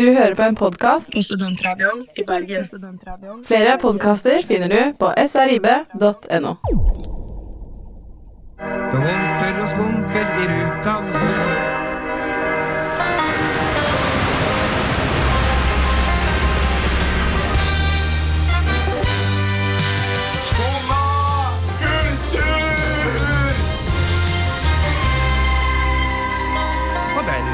Du hører på en podkast på Studentradioen i Bergen. Flere podkaster finner du på srib.no. Det holper og skumper i ruta.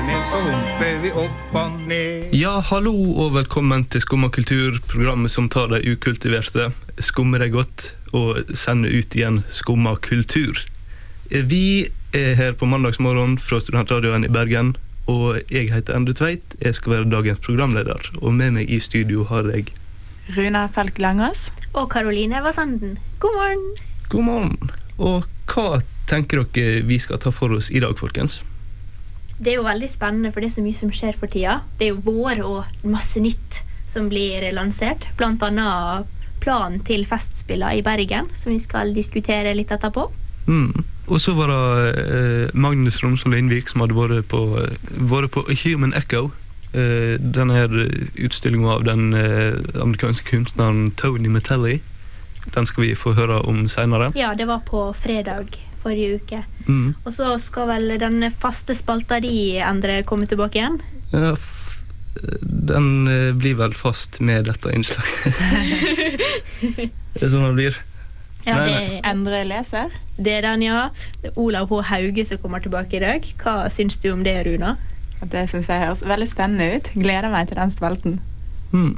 Dermed så humper vi opp og ned. Ja, hallo og velkommen til Skumma kultur, programmet som tar de ukultiverte, skummer deg godt og sender ut igjen Skumma kultur. Vi er her på mandagsmorgen fra Studentradioen i Bergen, og jeg heter Endre Tveit. Jeg skal være dagens programleder, og med meg i studio har jeg Runa Falk Langås. Og Karoline Evasanden. God morgen! God morgen. Og hva tenker dere vi skal ta for oss i dag, folkens? Det er jo veldig spennende, for det er så mye som skjer for tida. Det er jo vår og masse nytt som blir lansert. Blant annet planen til Festspillene i Bergen, som vi skal diskutere litt etterpå. Mm. Og så var det eh, Magnus Romsvold Lindvik som hadde vært på, vært på Human Echo. Eh, denne utstillinga av den eh, amerikanske kunstneren Tony Metelli. Den skal vi få høre om seinere. Ja, det var på fredag forrige uke. Mm. Og så skal vel den faste spalta di, Endre, komme tilbake igjen? Ja, den eh, blir vel fast med dette innslaget. det er sånn det blir. Ja, Nei, nei. Endre leser. det er den, ja. Olav H. Hauge som kommer tilbake i dag. Hva syns du om det, Runa? Det syns jeg høres veldig spennende ut. Gleder meg til den spalten. Mm.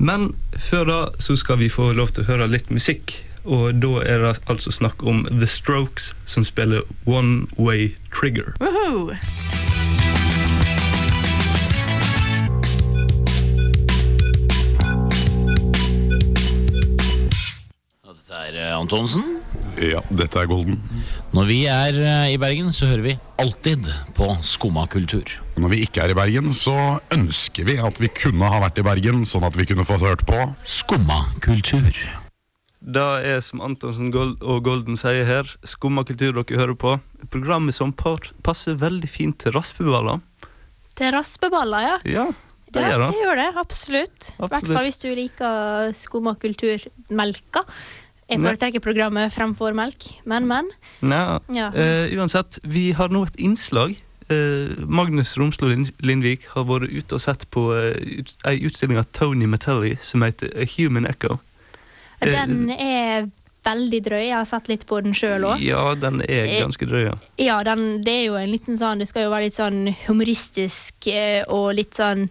Men før da så skal vi få lov til å høre litt musikk. Og da er det altså snakk om The Strokes, som spiller One Way Trigger. Woohoo! Eh, Antonsen. Ja, dette er Golden. Når vi er eh, i Bergen, så hører vi alltid på Skumma kultur. Når vi ikke er i Bergen, så ønsker vi at vi kunne ha vært i Bergen, sånn at vi kunne fått hørt på. Skumma kultur. Det er som Antonsen og Golden sier her, skumma kultur dere hører på. Programmet som passer veldig fint til raspeballer. Til raspeballer, ja. Ja, det ja, gjør det. det gjør det. Absolutt. I hvert fall hvis du liker skumma kulturmelka. Jeg foretrekker programmet fremfor melk, men, men. Ja. Ja. Eh, uansett, vi har nå et innslag. Uh, Magnus Romslo Lind Lindvik har vært ute og sett på uh, ut, ei utstilling av Tony Metelli som heter A Human Echo. Eh, Den er veldig drøy. Jeg har sett litt på den sjøl òg. Ja, den er Eh, ganske drøy. ja. Ja, den, det er jo en liten sånn Det skal jo være litt sånn humoristisk eh, og litt sånn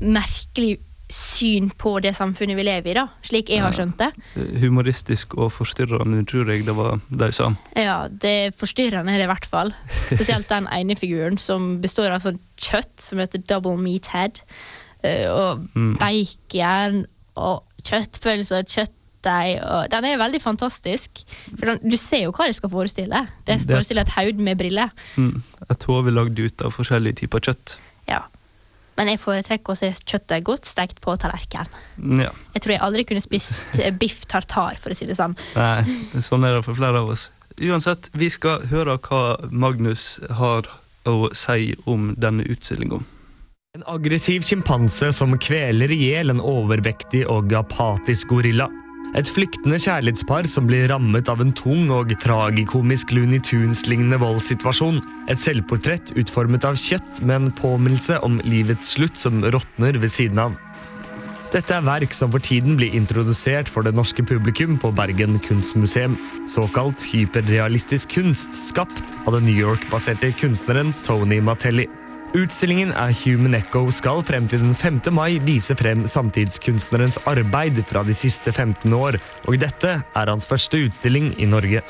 merkelig syn på det samfunnet vi lever i, da. Slik jeg har skjønt det. Ja, Humoristisk og forstyrrende, tror jeg det var de sa. Ja, det forstyrrende er det i hvert fall. Spesielt den ene figuren som består av sånn kjøtt som heter double meathead. head, Og Mm. bacon og kjøttpølser og kjøttdeig. Og den er veldig fantastisk. For den, du ser jo hva det skal forestille. Det skal forestille et haud med briller. Mm. Et hode lagd ut av forskjellige typer kjøtt. Ja. Men jeg foretrekker å se kjøttet godt stekt på tallerken. Ja. Jeg tror jeg aldri kunne spist biff tartar, for å si det sånn. Nei, sånn er det for flere av oss. Uansett, vi skal høre hva Magnus har å si om denne utstillinga. En aggressiv sjimpanse som kveler i hjel en overvektig og apatisk gorilla. Et flyktende kjærlighetspar som blir rammet av en tung og tragikomisk Looney Tunes-lignende voldssituasjon. Et selvportrett utformet av kjøtt med en påminnelse om livets slutt som råtner ved siden av. Dette er verk som for tiden blir introdusert for det norske publikum på Bergen kunstmuseum. Såkalt hyperrealistisk kunst, skapt av den New York-baserte kunstneren Tony Matelli. Utstillingen A Human Echo skal frem til den 5. mai vise frem samtidskunstnerens arbeid fra de siste 15 år, og dette er hans første utstilling i Norge.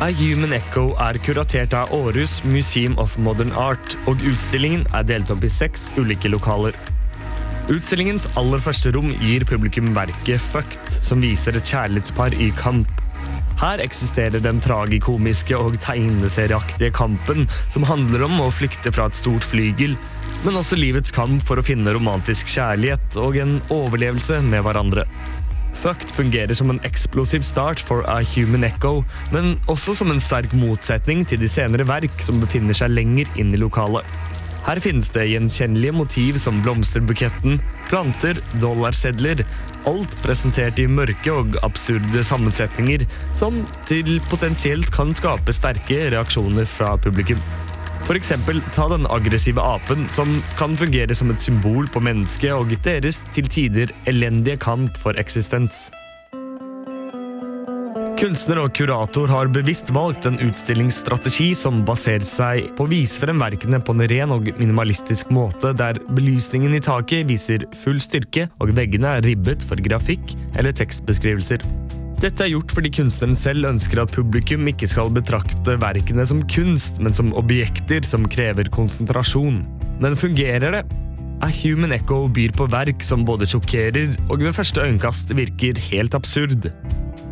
A Human Echo er kuratert av Aarhus Museum of Modern Art, og utstillingen er delt opp i seks ulike lokaler. Utstillingens aller første rom gir publikum verket Fucked, som viser et kjærlighetspar i kamp. Her eksisterer den tragikomiske og tegneserieaktige kampen som handler om å flykte fra et stort flygel, men også livets kamp for å finne romantisk kjærlighet og en overlevelse med hverandre. Fucked fungerer som en eksplosiv start for A Human Echo, men også som en sterk motsetning til de senere verk som befinner seg lenger inn i lokalet. Her finnes det gjenkjennelige motiv som blomsterbuketten, planter, dollarsedler. Alt presentert i mørke og absurde sammensetninger som til potensielt kan skape sterke reaksjoner fra publikum. Eksempel ta den aggressive apen, som kan fungere som et symbol på mennesket og deres til tider elendige kamp for eksistens. Kunstner og kurator har bevisst valgt en utstillingsstrategi som baserer seg på å vise frem verkene på en ren og minimalistisk måte, der belysningen i taket viser full styrke og veggene er ribbet for grafikk eller tekstbeskrivelser. Dette er gjort fordi kunstneren selv ønsker at publikum ikke skal betrakte verkene som kunst, men som objekter som krever konsentrasjon. Men fungerer det? A Human Echo byr på verk som både sjokkerer og ved første øyekast virker helt absurd.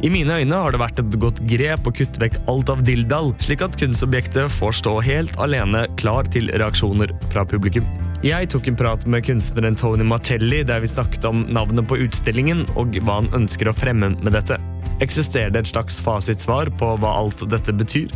I mine øyne har det vært et godt grep å kutte vekk alt av dilldall, slik at kunstobjektet får stå helt alene klar til reaksjoner fra publikum. Jeg tok en prat med kunstneren Tony Martelli der vi snakket om navnet på utstillingen og hva han ønsker å fremme med dette. Eksisterer det et slags fasitsvar på hva alt dette betyr?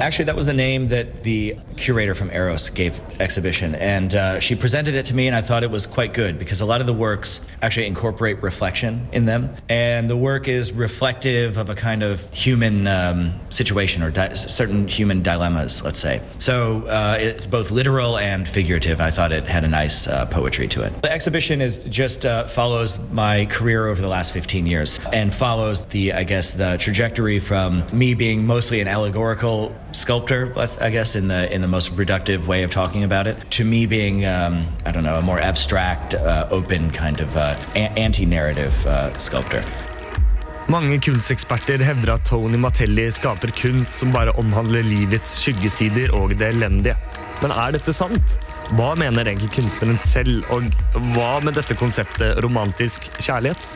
Actually, that was the name that the curator from Eros gave exhibition, and uh, she presented it to me, and I thought it was quite good because a lot of the works actually incorporate reflection in them, and the work is reflective of a kind of human um, situation or di- certain human dilemmas, let's say. So uh, it's both literal and figurative. I thought it had a nice uh, poetry to it. The exhibition is just uh, follows my career over the last 15 years and follows the, I guess, the trajectory from me being mostly an allegorical sculptor, I guess, in the in the most reductive way of talking about it, to me being, um, I don't know, a more abstract, uh, open kind of uh, anti-narrative uh, sculptor. Mange kunsteksperter hevder at Tony Matelli skaper kunst som bare omhandler livets skyggesider og det elendige. Men er dette sant? Hva mener egentlig kunstneren selv, og hva med dette konseptet romantisk kjærlighet?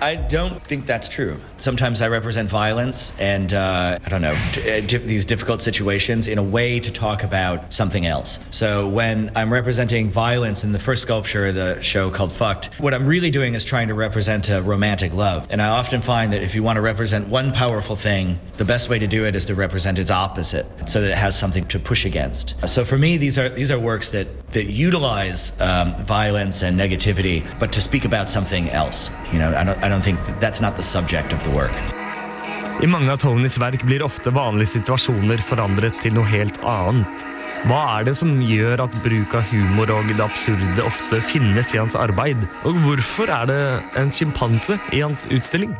I don't think that's true. Sometimes I represent violence and, uh, I don't know, uh, these difficult situations in a way to talk about something else. So when I'm representing violence in the first sculpture, of the show called Fucked, what I'm really doing is trying to represent a romantic love. And I often find that if you want to represent one powerful thing, the best way to do it is to represent its opposite so that it has something to push against. So for me, these are, these are works that, that utilize um, violence and negativity, but to speak about something else. You know, I don't, don't think that's not the subject of the work. I mange av Tonys verk blir ofte vanlige situasjoner forandret til noe helt annet. Hva er det som gjør at bruk av humor og det absurde ofte finnes i hans arbeid? Og hvorfor er det en sjimpanse i hans utstilling?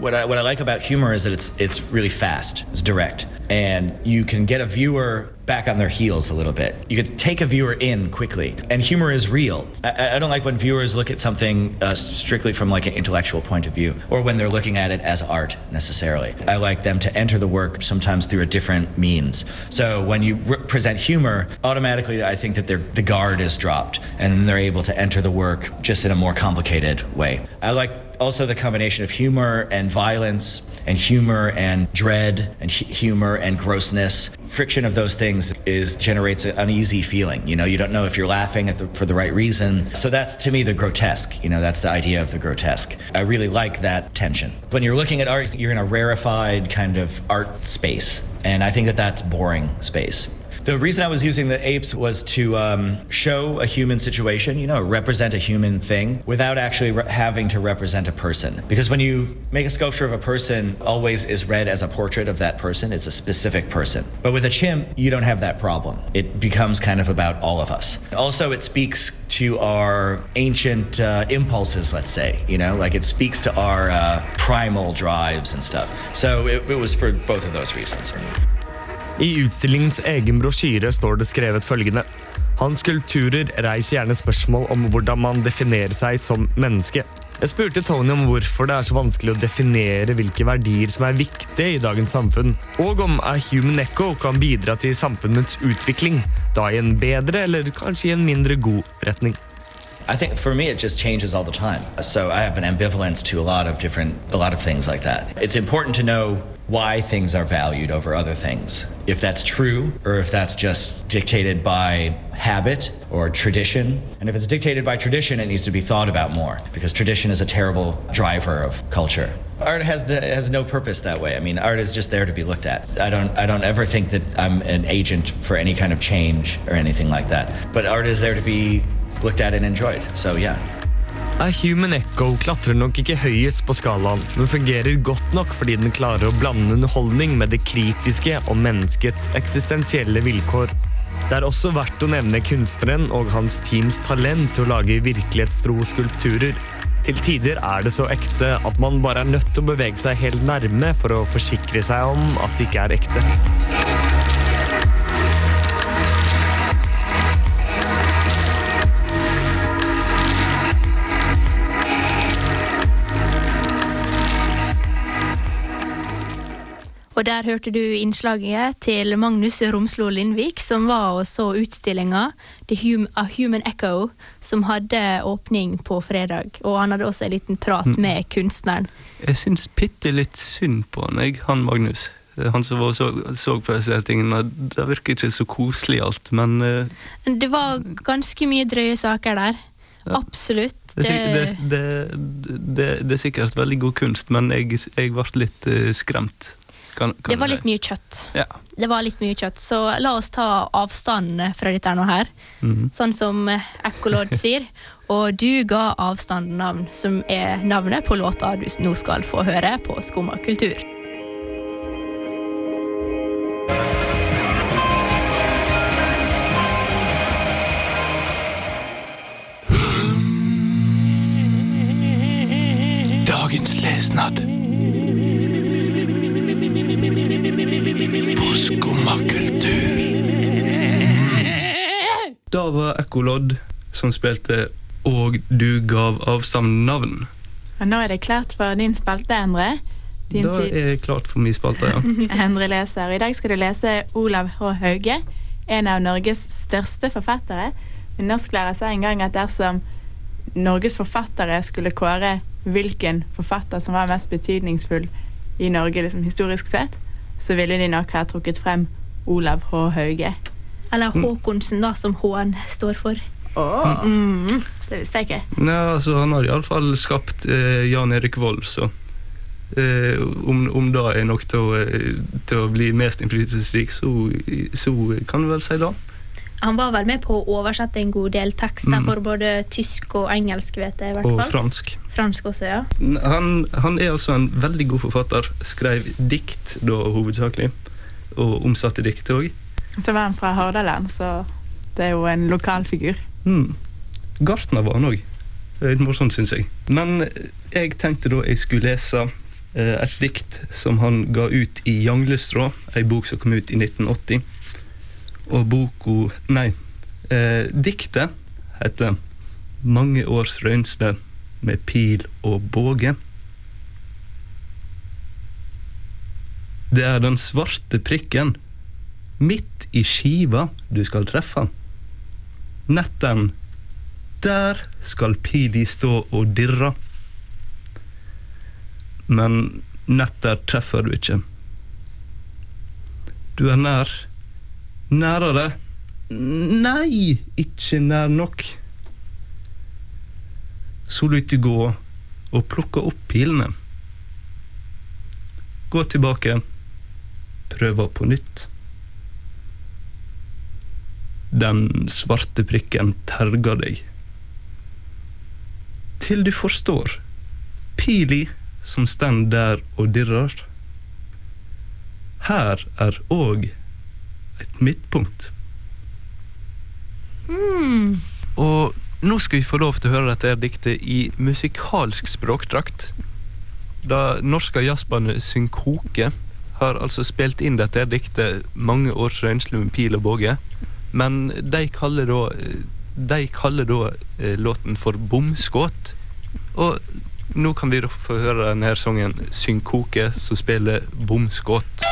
What I, what I like about humor is that it's it's really fast, it's direct, and you can get a viewer back on their heels a little bit. You can take a viewer in quickly, and humor is real. I, I don't like when viewers look at something uh, strictly from like an intellectual point of view, or when they're looking at it as art necessarily. I like them to enter the work sometimes through a different means. So when you re- present humor, automatically I think that the guard is dropped, and they're able to enter the work just in a more complicated way. I like also the combination of humor and violence and humor and dread and hu- humor and grossness. Friction of those things is generates an uneasy feeling you know? You don't know if you're laughing the, for the right reason. So that's to me the grotesque you know? That's the idea of the grotesque. I really like that tension. When you're looking at art you're in a rarefied kind of art space. And i think that that's boring space the reason I was using the apes was to um, show a human situation, you know, represent a human thing without actually re- having to represent a person. Because when you make a sculpture of a person, always is read as a portrait of that person. It's a specific person. But with a chimp, you don't have that problem. It becomes kind of about all of us. Also, it speaks to our ancient uh, impulses, let's say, you know, like it speaks to our uh, primal drives and stuff. So it, it was for both of those reasons. I utstillingens egen brosjyre står det skrevet følgende. Hans skulpturer reiser gjerne spørsmål om hvordan man definerer seg som menneske. Jeg spurte Tony om hvorfor det er så vanskelig å definere hvilke verdier som er viktige i dagens samfunn, og om A Human Echo kan bidra til samfunnets utvikling, da i en bedre eller kanskje i en mindre god retning. I think for me it just changes all the time. So I have an ambivalence to a lot of different a lot of things like that. It's important to know why things are valued over other things. If that's true or if that's just dictated by habit or tradition. And if it's dictated by tradition, it needs to be thought about more because tradition is a terrible driver of culture. Art has the, has no purpose that way. I mean, art is just there to be looked at. I don't I don't ever think that I'm an agent for any kind of change or anything like that. But art is there to be looked at and enjoyed. So yeah. A Human Echo klatrer nok ikke høyest på skalaen, men fungerer godt nok fordi den klarer å blande underholdning med det kritiske om menneskets eksistensielle vilkår. Det er også verdt å nevne kunstneren og hans teams talent til å lage virkelighetstro skulpturer. Til tider er det så ekte at man bare er nødt til å bevege seg helt nærme for å forsikre seg om at det ikke er ekte. Og der hørte du innslaget til Magnus Romslo Lindvik, som var og så utstillinga The Hum A Human Echo, som hadde åpning på fredag. Og han hadde også en liten prat Mm. med kunstneren. Jeg syns bitte litt synd på han, jeg, han Magnus. Han som var så, så på disse tingene. Det virker ikke så koselig alt, men uh, Det var ganske mye drøye saker der. Absolutt. det, er sikk- det, det, det, det er sikkert veldig god kunst, men jeg, jeg ble litt uh, skremt. Kan, kan Det var litt mye kjøtt. Ja. Det var litt mye kjøtt, så la oss ta avstand fra dette nå her. Mhm. Sånn som Ekkolodd sier. Og du ga avstand navn, som er navnet på låta du nå skal få høre på Skumma kultur. Var Ekkolodd som spilte Og du gav avstand navn. Og nå er det klart for din spalte, Endre. Din Da tid. er det klart for min spalte, ja. Endre leser. I dag skal du lese Olav H. Hauge, en av Norges største forfattere. En norsklærer sa en gang at dersom Norges forfattere skulle kåre hvilken forfatter som var mest betydningsfull i Norge liksom historisk sett, så ville de nok ha trukket frem Olav H. Hauge. Eller Håkonsen, da, som H-en står for. Åh, Mm. Det visste jeg ikke. Nei, altså, han har iallfall skapt eh, Jan Erik Vold, så eh, om, om det er nok til å, eh, til å bli mest innflytelsesrik, så, så kan du vel si det. Han var vel med på å oversette en god del tekster Mm. for både tysk og engelsk, vet jeg i hvert Og fall. fransk. Fransk også, ja. Han, han er altså en veldig god forfatter. Skrev dikt da hovedsakelig, og omsatte dikt òg. Så var han fra Hordaland, så det er jo en lokalfigur. Mm. Gartner var han òg. Litt morsomt, syns jeg. Men jeg tenkte da jeg skulle lese eh, et dikt som han ga ut i Janglestrå, ei bok som kom ut i 1980. Og boka Nei, eh, diktet heter 'Mange års røynsle med pil og båge'. Det er den svarte prikken midt i skiva du skal treffe. Nett den. der skal pili stå og dirre. Men nett der treffer du ikke. Du er nær. Nærere. Nei, ikke nær nok. Så lyt du gå og plukke opp pilene. Gå tilbake. Prøve på nytt. Den svarte prikken terger deg. Til du forstår. Pili som stend der og dirrer. Her er òg et midtpunkt. Mm. Og nå skal vi få lov til å høre dette diktet i musikalsk språkdrakt. Det norske jazzbandet Synkoke har altså spilt inn dette diktet mange års røynsle med pil og båge. Men de kaller da De kaller da eh, låten for 'Bomskudd'. Og nå kan vi få høre denne sangen Synkoke som spiller Bomskåt.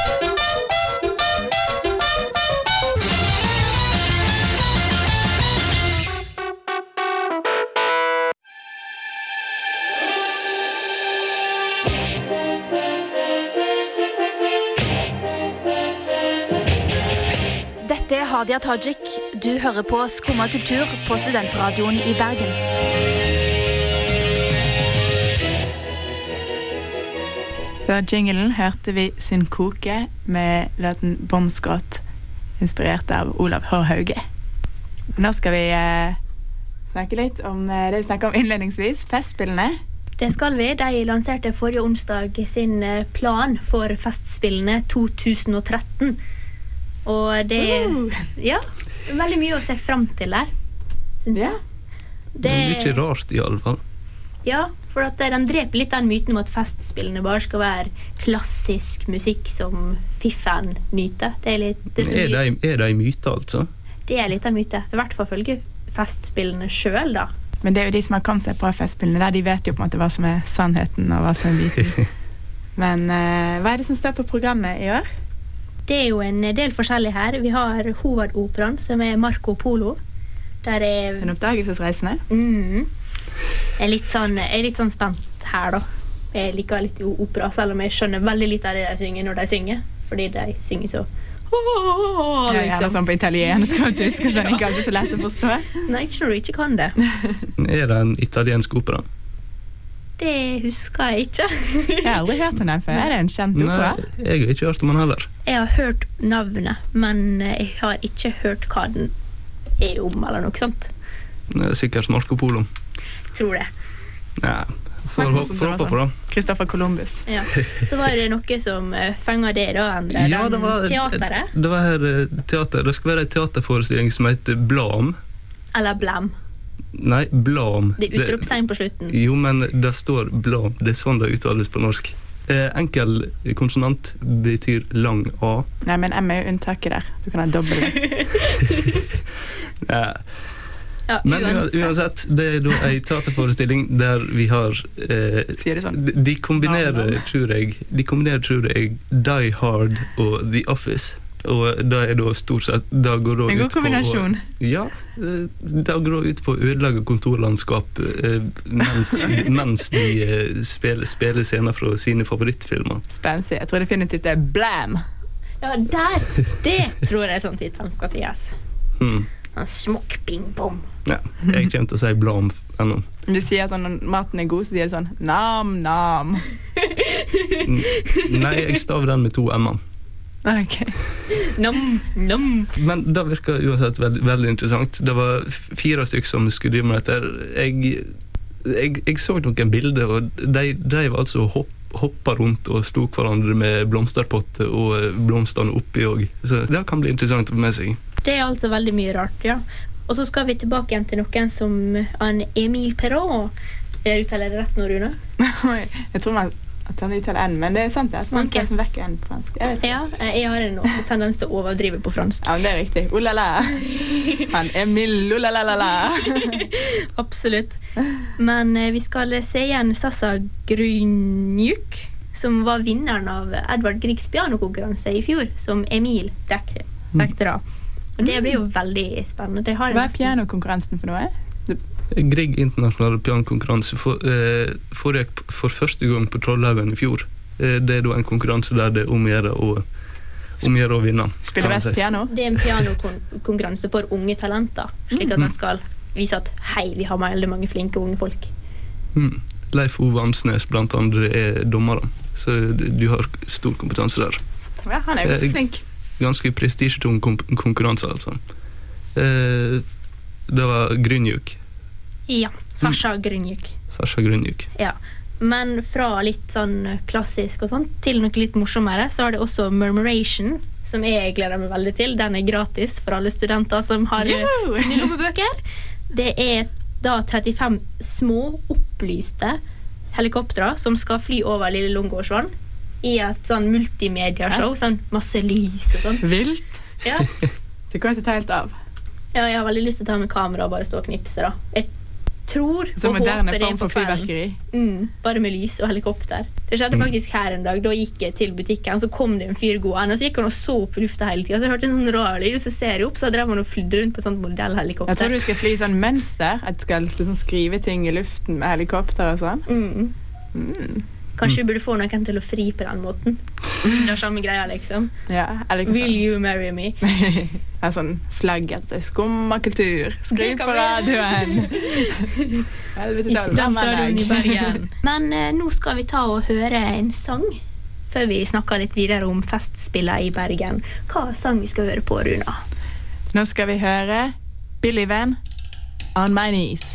Hadia Tajik. Du hører på Skumma kultur på Studentradioen i Bergen. Før jinglen hørte vi Synkoke med låten Bomskott, inspirert av Olav H. Hauge. Nå skal vi eh, snakke litt om eh, det vi snakka om innledningsvis, Festspillene. Det skal vi. De lanserte forrige onsdag sin eh, plan for Festspillene 2013. Og det Ja, veldig mye å se fram til der, syns Ja. jeg. Det er mye rart, i alle fall. Ja, for at den dreper litt den myten om at festspillene bare skal være klassisk musikk som fiffen nyter. Det er litt det er, Er de, er de myter, altså? det er litt av myte. I hvert fall følge festspillene sjøl, da. Men det er jo de som har kommet seg på Festspillene, der de vet jo på en måte hva som er sannheten og hva som er myten. Men uh, hva er det som står på programmet i år? Det er jo en del forskjellig her. Vi har hovedoperaen, som er Marco Polo. Der er En oppdagelsesreisende? Mm. Jeg er litt sånn, jeg er litt sånn spent her, da. Jeg liker litt opera, selv om jeg skjønner veldig litt av det de synger når de synger. Fordi de synger så Ja, gjerne liksom. sånn på italiensk og tysk, og sånn ikke alltid så lett å forstå. Nei, ikke når du ikke kan det. Er det en italiensk opera? Det husker jeg ikke. Jeg har aldri hørt om den før. Er det en kjent Nei, jeg har ikke hørt om den heller. Jeg har hørt navnet, men jeg har ikke hørt hva den er om, eller noe sånt. Det er sikkert Marco Polo. Tror det. Ja, får håpe på det. Kristoffer Columbus. Ja. Så var det noe som uh, fenga det, da, Endre. Ja, det var, teateret. det var her eh, teater. Det skal være en teaterforestilling som heter Blam. Eller Blam. Nei, Blam. Det er utropstegn på slutten. Jo, men det står Blam. Det er sånn det uttales på norsk. Eh, enkel konsonant betyr lang A. Nei, men M er jo unntaket der. Du kan ha dobbel Ja. Ja, Men uansett. det er da ei teaterforestilling der vi har eh, Sier det sånn? de, de kombinerer, tror jeg, de kombinerer, tror jeg, Die Hard og The Office. Og det er da stort sett det går da En god ut på. Ja. eh, Det går da ut på å ødelegge kontorlandskap eh, mens, mens de eh, spiller, spiller scener fra sine favorittfilmer. Spensig. Jeg tror definitivt det er Blam. Ja, der! Det tror jeg er sånn tittelen skal sies. Mm. Smokk, bing, bom. Ja, jeg kommer til å si Blam ennå. Du sier sånn når maten er god, så sier du sånn nam-nam. Nei, jeg staver den med to m-er. Ok. Nom, nom. Men det virker uansett veldig, veldig interessant. Det var fire stykker som skulle drive med dette. Jeg, jeg, jeg så noen bilder, og de drev altså og hopp, hoppa rundt og slo hverandre med blomsterpotter og eh, blomstene oppi òg. Så det kan bli interessant å få med seg. Det er altså veldig mye rart, ja. Og så skal vi tilbake igjen til noen som Emil Perrault. Jeg uttaler det rett nå, Rune? Jeg tror man at han uttaler N, men det er sant at man okay. tar som vekker N på fransk. Jeg. Ja, eh, jeg har en tendens til å overdrive på fransk. Ja, men det er riktig. Oh la la. Han Emil, oh la. Absolutt. Men eh, vi skal se igjen Sasa Grunjuk, som var vinneren av Edvard Griegs pianokonkurranse i fjor, som Emil dekte da. Og det blir jo veldig spennende. Det har Hva er pianokonkurransen for noe? Grieg internasjonale pianokonkurranse for, eh, foregikk for første gang på Trollhaugen i fjor. Eh, det er da en konkurranse der det er om å gjøre å, omgjøre å, vinne. Spiller best piano? Det er en pianokonkurranse for unge talenter, slik at den skal vise at hei, vi har veldig mange flinke unge folk. Mm. Leif Ove Ansnes blant andre er dommer, så du har stor kompetanse der. Ja, han er jo ganske Eh, flink. Ganske prestisjetung konkurranse, altså. Eh, det var Grynjuk. Ja. Sasha Grynjuk. Sasha Grynjuk. Ja. Men fra litt sånn klassisk og sånn til noe litt morsommere, så har det også Murmuration, som jeg gleder meg veldig til. Den er gratis for alle studenter som har tynne lommebøker. Det er da 35 små, opplyste helikoptre som skal fly over Lille Lungegårdsvann i et sånn multimediashow. Sånn masse lys og sånn. Vilt. Ja. Det å ta helt av. ja, jeg har veldig lyst til å ta med kamera og bare stå og knipse. da. Jeg tror og håper det er på kvelden. fyrverkeri. Mm, bare med lys og helikopter. Det skjedde faktisk her en dag. Da gikk jeg til butikken, så kom det en fyr gående. Og så gikk han og så opp i lufta hele tida. Så jeg hørte en sånn rar lyd, og så ser jeg opp, så drev han og flydde rundt på et sånt Jeg tror du skal fly sånn mønster. At du skal liksom skrive ting i luften med helikopter og sånn. Mm. Mm. Kanskje vi burde få noen til å fri på den måten. Det er samme greia, liksom. Ja, Will sånn. you marry me? det En sånn flagget seg. Skummakultur. Skriv Det kan på radioen. I studentradioen i Bergen. Men eh, nå skal vi ta og høre en sang. Før vi snakker litt videre om festspillene i Bergen. Hva sang vi skal høre på, Runa? Nå skal vi høre Billy Van, On My Knees.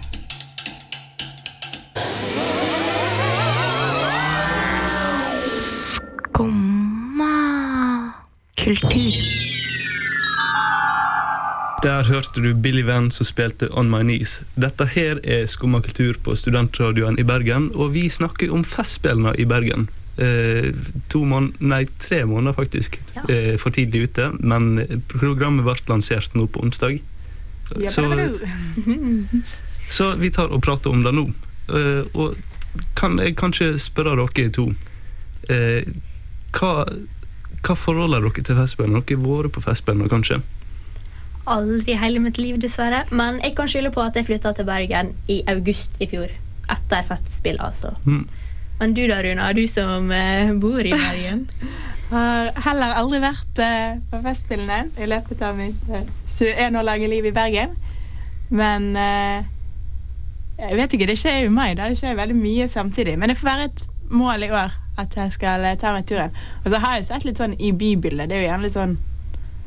Kultur. Der hørte du Billy Venn som spilte On My Knees. Dette her er Skumma kultur på studentradioen i Bergen, og vi snakker om Festspillene i Bergen. Eh, to måneder, nei, tre måneder faktisk Ja. eh, for tidlig ute, men programmet ble lansert nå på onsdag. Så, så vi tar og prater om det nå. Eh, og kan jeg kanskje spørre dere to eh, hva, forhold forholder dere til Festspillene? Dere har vært på Festspillene, kanskje? Aldri i hele mitt liv, dessverre. Men jeg kan skylde på at jeg flytta til Bergen i august i fjor. Etter Festspill, altså. Mm. Men du da, Runa, du som eh, bor i Bergen. Har heller aldri vært eh, på Festspillene i løpet av mitt eh, 21 år lange liv i Bergen. Men eh, jeg vet ikke, det skjer jo i mai. da. Det skjer veldig mye samtidig. Men det får være et mål i år at jeg skal eh, ta meg turen. Og så har jeg sett litt sånn i bybildet. Det er jo gjerne litt sånn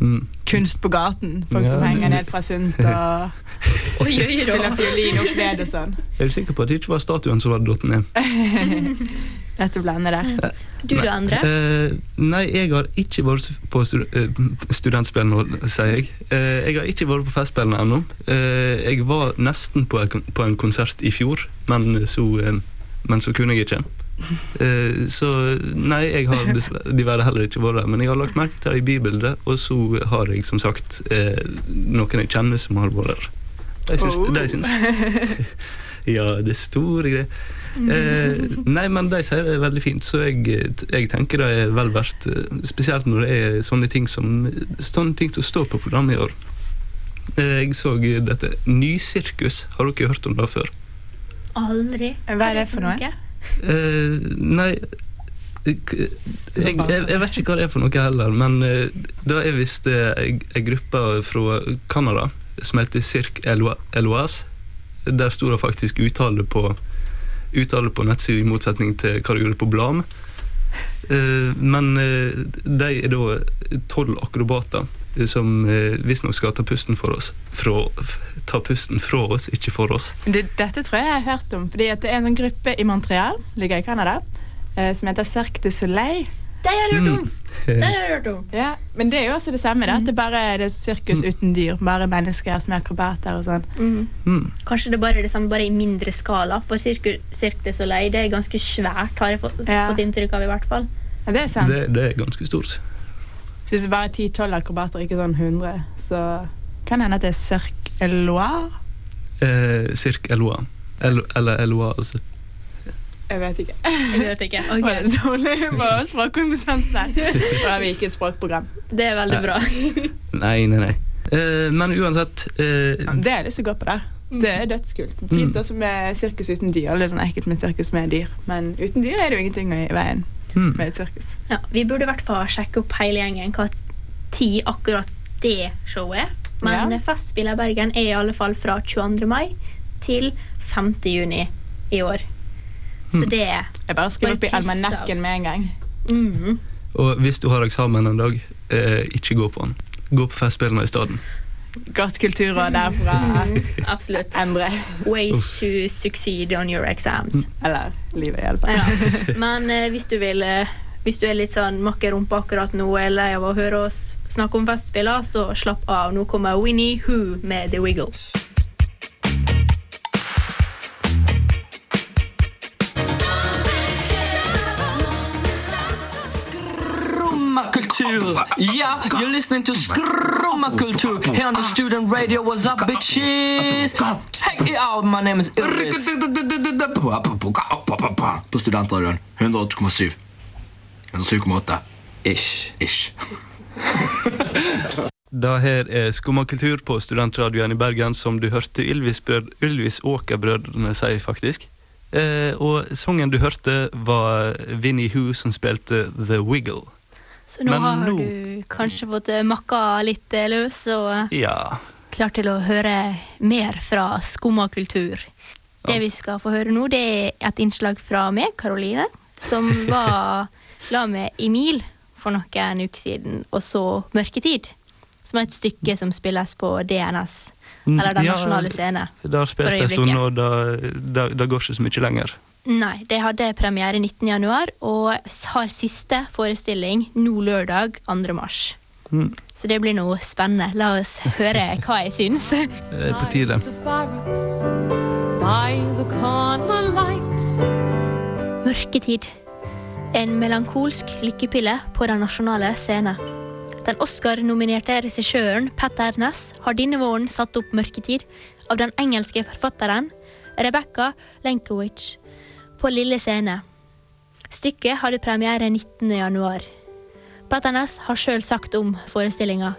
Mm. kunst på gaten. Folk som henger ned fra Sunt og Oi, oi, spiller fiolin opp ned og sånn. Er du sikker på at det ikke var statuen som var datt ned? Dette blander der. Du da, Andre? Uh, nei, jeg har ikke vært på stu eh, studentspillene, sier jeg. Uh, jeg har ikke vært på Festspillene ennå. Eh, jeg var nesten på en, kon- på en konsert i fjor, men så, men så kunne jeg ikke. Eh, så nei, jeg har dessverre heller ikke vært der. Men jeg har lagt merke til det i bybildet, og så har jeg som sagt eh, noen jeg kjenner som har vært der. De syns, Oh. de syns Ja, det er store greier. Eh, nei, men de sier det er veldig fint, så jeg, jeg tenker det er vel verdt eh, Spesielt når det er sånne ting som Sånne ting som står på programmet i år. Eh, jeg så dette Nysirkus. Har dere hørt om det før? Aldri. Hva er det for noe? Eh, nei jeg, jeg, jeg vet ikke hva det er for noe heller, men da det er visst eh, ei gruppe fra Canada som heter Cirque Eloise. Der sto det faktisk uttale på uttale på nettsida, i motsetning til hva det gjorde på Blam. Eh, men eh, de er da tolv akrobater eh, som uh, visstnok skal ta pusten for oss. Fra, ta pusten fra oss, ikke for oss. Det, dette tror jeg jeg har hørt om, fordi at det er en sånn gruppe i Montreal, ligger i Canada, eh, som heter Cirque du Soleil. Det har jeg hørt om! Mm. Det har jeg hørt om. Ja, men det er jo også det samme, da. At det bare er sirkus mm. uten dyr. Bare mennesker som er akrobater og sånn. Mm. Mm. Kanskje det bare er det samme, bare i mindre skala. For Cirque Cirque du Soleil det er ganske svært, har jeg fått, Ja. fått inntrykk av. i hvert fall. Ja, det er sant. Det, det er ganske stort. Så hvis det bare er 10-12 akrobater, ikke sånn 100, så kan det hende at det er Cirque Eloire. Eh, Cirque Eloise. El, eller Eloise. Jeg vet ikke. Jeg vet ikke. Det var dårlig på språkkompetansen der. Da har vi ikke et språkprogram. Det er veldig bra. Nei, nei, nei. Eh, men uansett eh, Det har jeg lyst til å gå på der. Det er dødskult. Fint også med sirkus uten dyr. Det er sånn ekkelt med sirkus med dyr. Men uten dyr er det jo ingenting i veien hmm. med et sirkus. Ja, vi burde i hvert fall sjekke opp hele gjengen hva tid akkurat det showet er. Men Ja. Festspillet i Bergen er i alle fall fra 22. mai til 5. juni i år. Så Mm. Jeg bare skriver opp i almanakken med en gang. mm. Og hvis du har eksamen en dag, eh, ikke gå på den. Gå på Festspillene i stedet. Godt kulturråd derfra. Absolutt. Endre. Ways to succeed on your exams. Eller livet, i alle fall. Ja. Men eh, hvis du vil eh, hvis du er litt sånn makk i rumpa akkurat nå, eller lei av å høre oss snakke om festspiller, så slapp av. Nå kommer Winnie Who med The Wiggle. Skrummakultur. Yeah, you're listening to Skrummakultur here on the student radio. What's up, bitches? Check it out. My name is Iris. På studentradioen. 108,7. 107,8. Ish. Ish. Det her er Skummakultur på studentradioen i Bergen, som du hørte Ylvis, Ylvis Åker-brødrene si, faktisk. Eh, og sangen du hørte, var Vinnie Who som spilte The Wiggle. Så nå Men har nå- du kanskje fått eh, makka litt eh, løs og eh, Ja. klar til å høre mer fra Skumma kultur. Det vi skal få høre nå, det er et innslag fra meg, Karoline, som var la med Emil for noen uker siden, og så Mørketid, som er et stykke som spilles på DNS, eller Den Ja, nasjonale scene. Der spilte jeg en stund, og det går ikke så mye lenger. Nei, de hadde premiere 19. januar, og har siste forestilling nå lørdag 2. mars. Mm. Så det blir noe spennende. La oss høre hva jeg syns. Det er på tide. By the corner light. Mørketid. En melankolsk lykkepille på den nasjonale scenen. Den Oscar-nominerte regissøren Petter Ness har denne våren satt opp Mørketid av den engelske forfatteren Rebecca Lenkowicz på Lille Scene. Stykket hadde premiere 19. januar. Petter har sjøl sagt om forestillinga.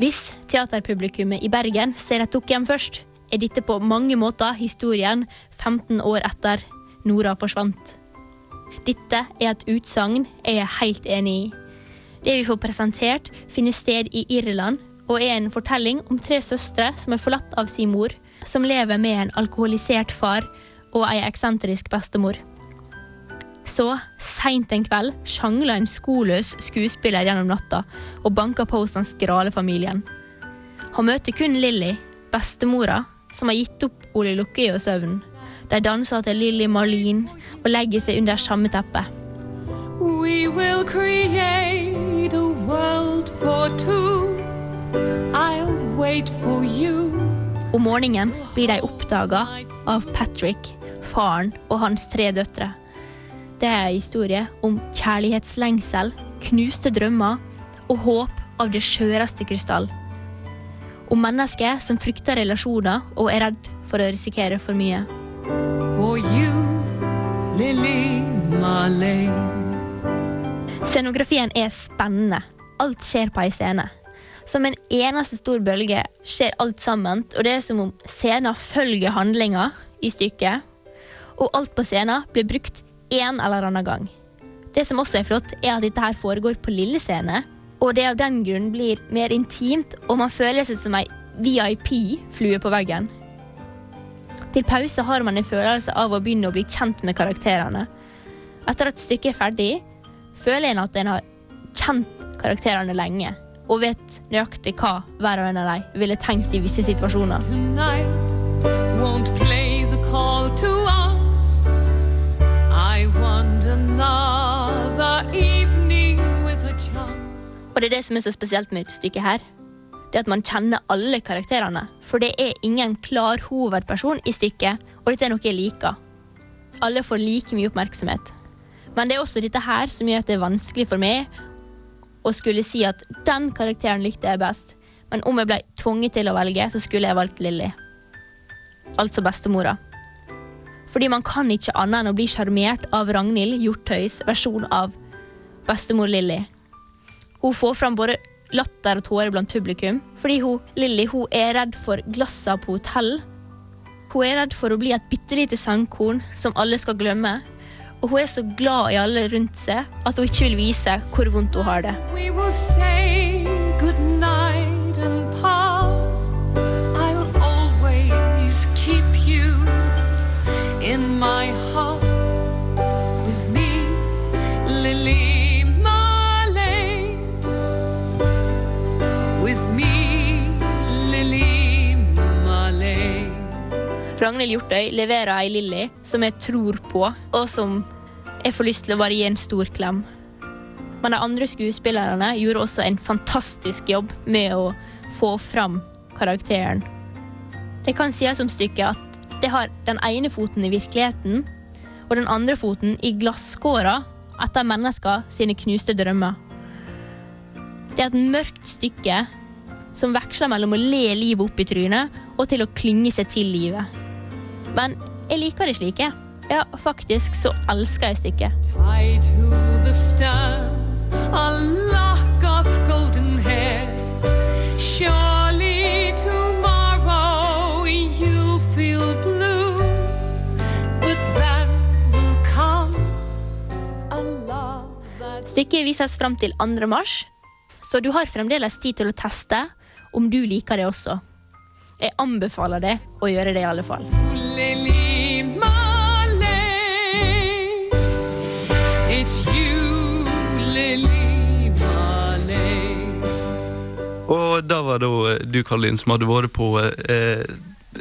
Hvis teaterpublikummet i Bergen ser et dukkehjem først, er dette på mange måter historien 15 år etter Nora forsvant. Dette er et utsagn jeg er helt enig i. Det vi får presentert, finner sted i Irland og er en fortelling om tre søstre som er forlatt av sin mor, som lever med en alkoholisert far og ei eksentrisk bestemor. Så, seint en kveld, sjangler en skoløs skuespiller gjennom natta og banker på hos den skrale familien. Han møter kun Lilly, bestemora, som har gitt opp Ole Lukkøy og søvn. De danser til Lilly Marlin og legger seg under samme teppe. We will create a world for two. I'll wait for you. Om morgenen blir de oppdaga av Patrick, faren og hans tre døtre. Det er en historie om kjærlighetslengsel, knuste drømmer og håp av det skjøreste krystall. Om mennesker som frykter relasjoner og er redd for å risikere for mye. For you, Lily. Scenografien er spennende. Alt skjer på ei scene. Som en eneste stor bølge skjer alt sammen, og det er som om scenen følger handlinga i stykket. Og alt på scenen blir brukt en eller annen gang. Det som også er flott, er at dette her foregår på lille scene, og det av den grunn blir mer intimt, og man føler seg som ei VIP-flue på veggen. Til pause har man en følelse av å begynne å bli kjent med karakterene. Etter at stykket er ferdig, føler en at en har kjent karakterene lenge, og vet nøyaktig hva hver og en av dem ville tenkt i visse situasjoner. Tonight won't play the call to Og det er det som er så spesielt med dette stykket her. Det at man kjenner alle karakterene. For det er ingen klar hovedperson i stykket, og dette er noe jeg liker. Alle får like mye oppmerksomhet. Men det er også dette her som gjør at det er vanskelig for meg å skulle si at den karakteren likte jeg best. Men om jeg ble tvunget til å velge, så skulle jeg valgt Lilly. Altså bestemora. Fordi man kan ikke annet enn å bli sjarmert av Ragnhild Hjortøys versjon av bestemor Lilly. Hun får fram både latter og tårer blant publikum, fordi hun, Lilly hun er redd for glassa på hotell. Hun er redd for å bli et bitte lite sandkorn som alle skal glemme. Og hun er så glad i alle rundt seg at hun ikke vil vise hvor vondt hun har det. We will say my heart. With me, Lily Marley. With me, Lily Marley. Ragnhild Hjortøy leverer ei Lilly som jeg tror på, og som jeg får lyst til å bare gi en stor klem. Men de andre skuespillerne gjorde også en fantastisk jobb med å få fram karakteren. Det kan sies om stykket at det har den ene foten i virkeligheten og den andre foten i glasskåra etter mennesker sine knuste drømmer. Det er et mørkt stykke som veksler mellom å le livet opp i trynet og til å klynge seg til livet. Men jeg liker det slik, jeg. Ja, faktisk så elsker jeg stykket. Tied to the star, a lock of golden hair. Surely Stykket vises fram til 2. mars, så du har fremdeles tid til å teste om du liker det også. Jeg anbefaler deg å gjøre det i alle fall. Og da var da eh, du, Karlin, som hadde vært på eh,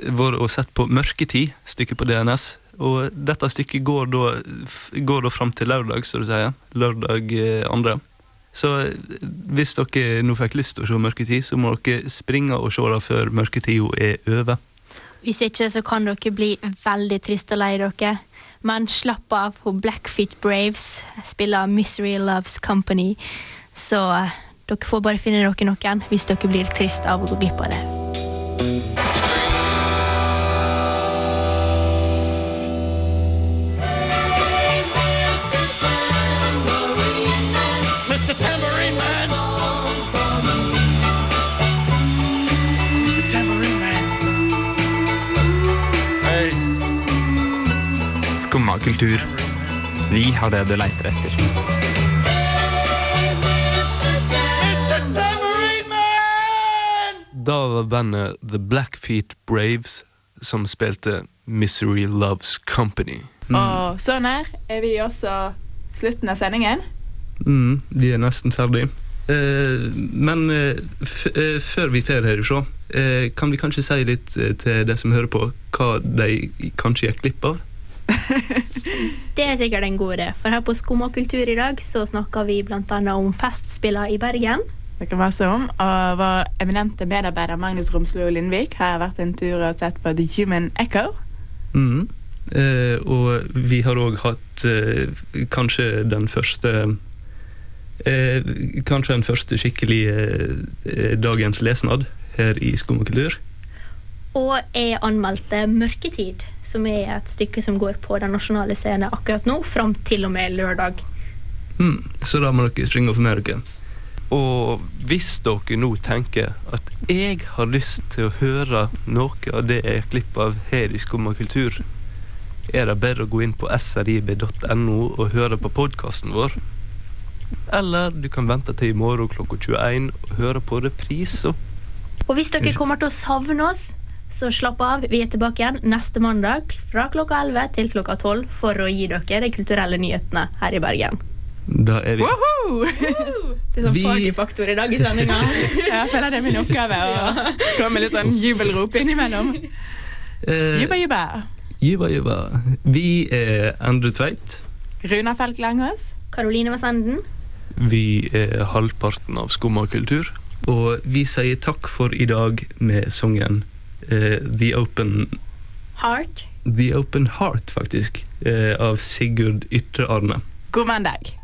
vært og sett på Mørketid, stykket på DNS. Og dette stykket går da, går da fram til lørdag, så du sier. Lørdag eh, andre. Så eh, hvis dere nå fikk lyst til å se Mørketid, så må dere springe og se det før mørketida er over. Hvis ikke så kan dere bli veldig trist og lei dere. Men slapp av, hun Blackfeet Braves spiller Misery Loves Company. Så eh, dere får bare finne dere noen hvis dere blir trist av å gå glipp av det. Kultur. Vi har det du leiter etter. Da var bandet The Blackfeet Braves som spilte Misery Loves Company. Og sånn her er vi også slutten av sendingen. Mm, vi er nesten ferdig. Eh, men eh, f eh, før vi drar herifra, eh, kan vi kanskje si litt eh, til de som hører på, hva de kanskje gikk glipp av? Det er sikkert en god idé, for her på Skum og kultur i dag så snakker vi annet om Festspiller i Bergen. Det kan være så om, og Vår eminente medarbeider Magnus Romslo Lindvik har vært en tur og sett på The Human Echo. Mm. Eh, og vi har òg hatt eh, kanskje den første eh, Kanskje den første skikkelige eh, dagens lesnad her i Skum og jeg anmeldte Mørketid, som er et stykke som går på den nasjonale scenen akkurat nå, fram til og med lørdag. Mm. Så da må dere springe og få med dere. Og hvis dere nå tenker at jeg har lyst til å høre noe av det jeg klipper av her i Skumma kultur, er det bare å gå inn på srib.no og høre på podkasten vår. Eller du kan vente til i morgen klokka 21 og høre på repriser. Og hvis dere kommer til å savne oss, så slapp av. Vi er tilbake igjen neste mandag fra klokka 11 til klokka 12 for å gi dere de kulturelle nyhetene her i Bergen. Da er vi Woohoo! Det er sånn Vi- fagfaktor i dag i sendinga. Jeg føler det er min oppgave å komme med litt sånn jubelrop innimellom. Juba, Jubba, jubba. Jubba, jubba. Vi er Endre Tveit. Runa Felk Langås. Karoline Vassenden. Vi er halvparten av Skumma kultur. Og vi sier takk for i dag med sangen eh, The Open Heart. The Open Heart, faktisk, eh, av Sigurd Ytre Arne. God mandag.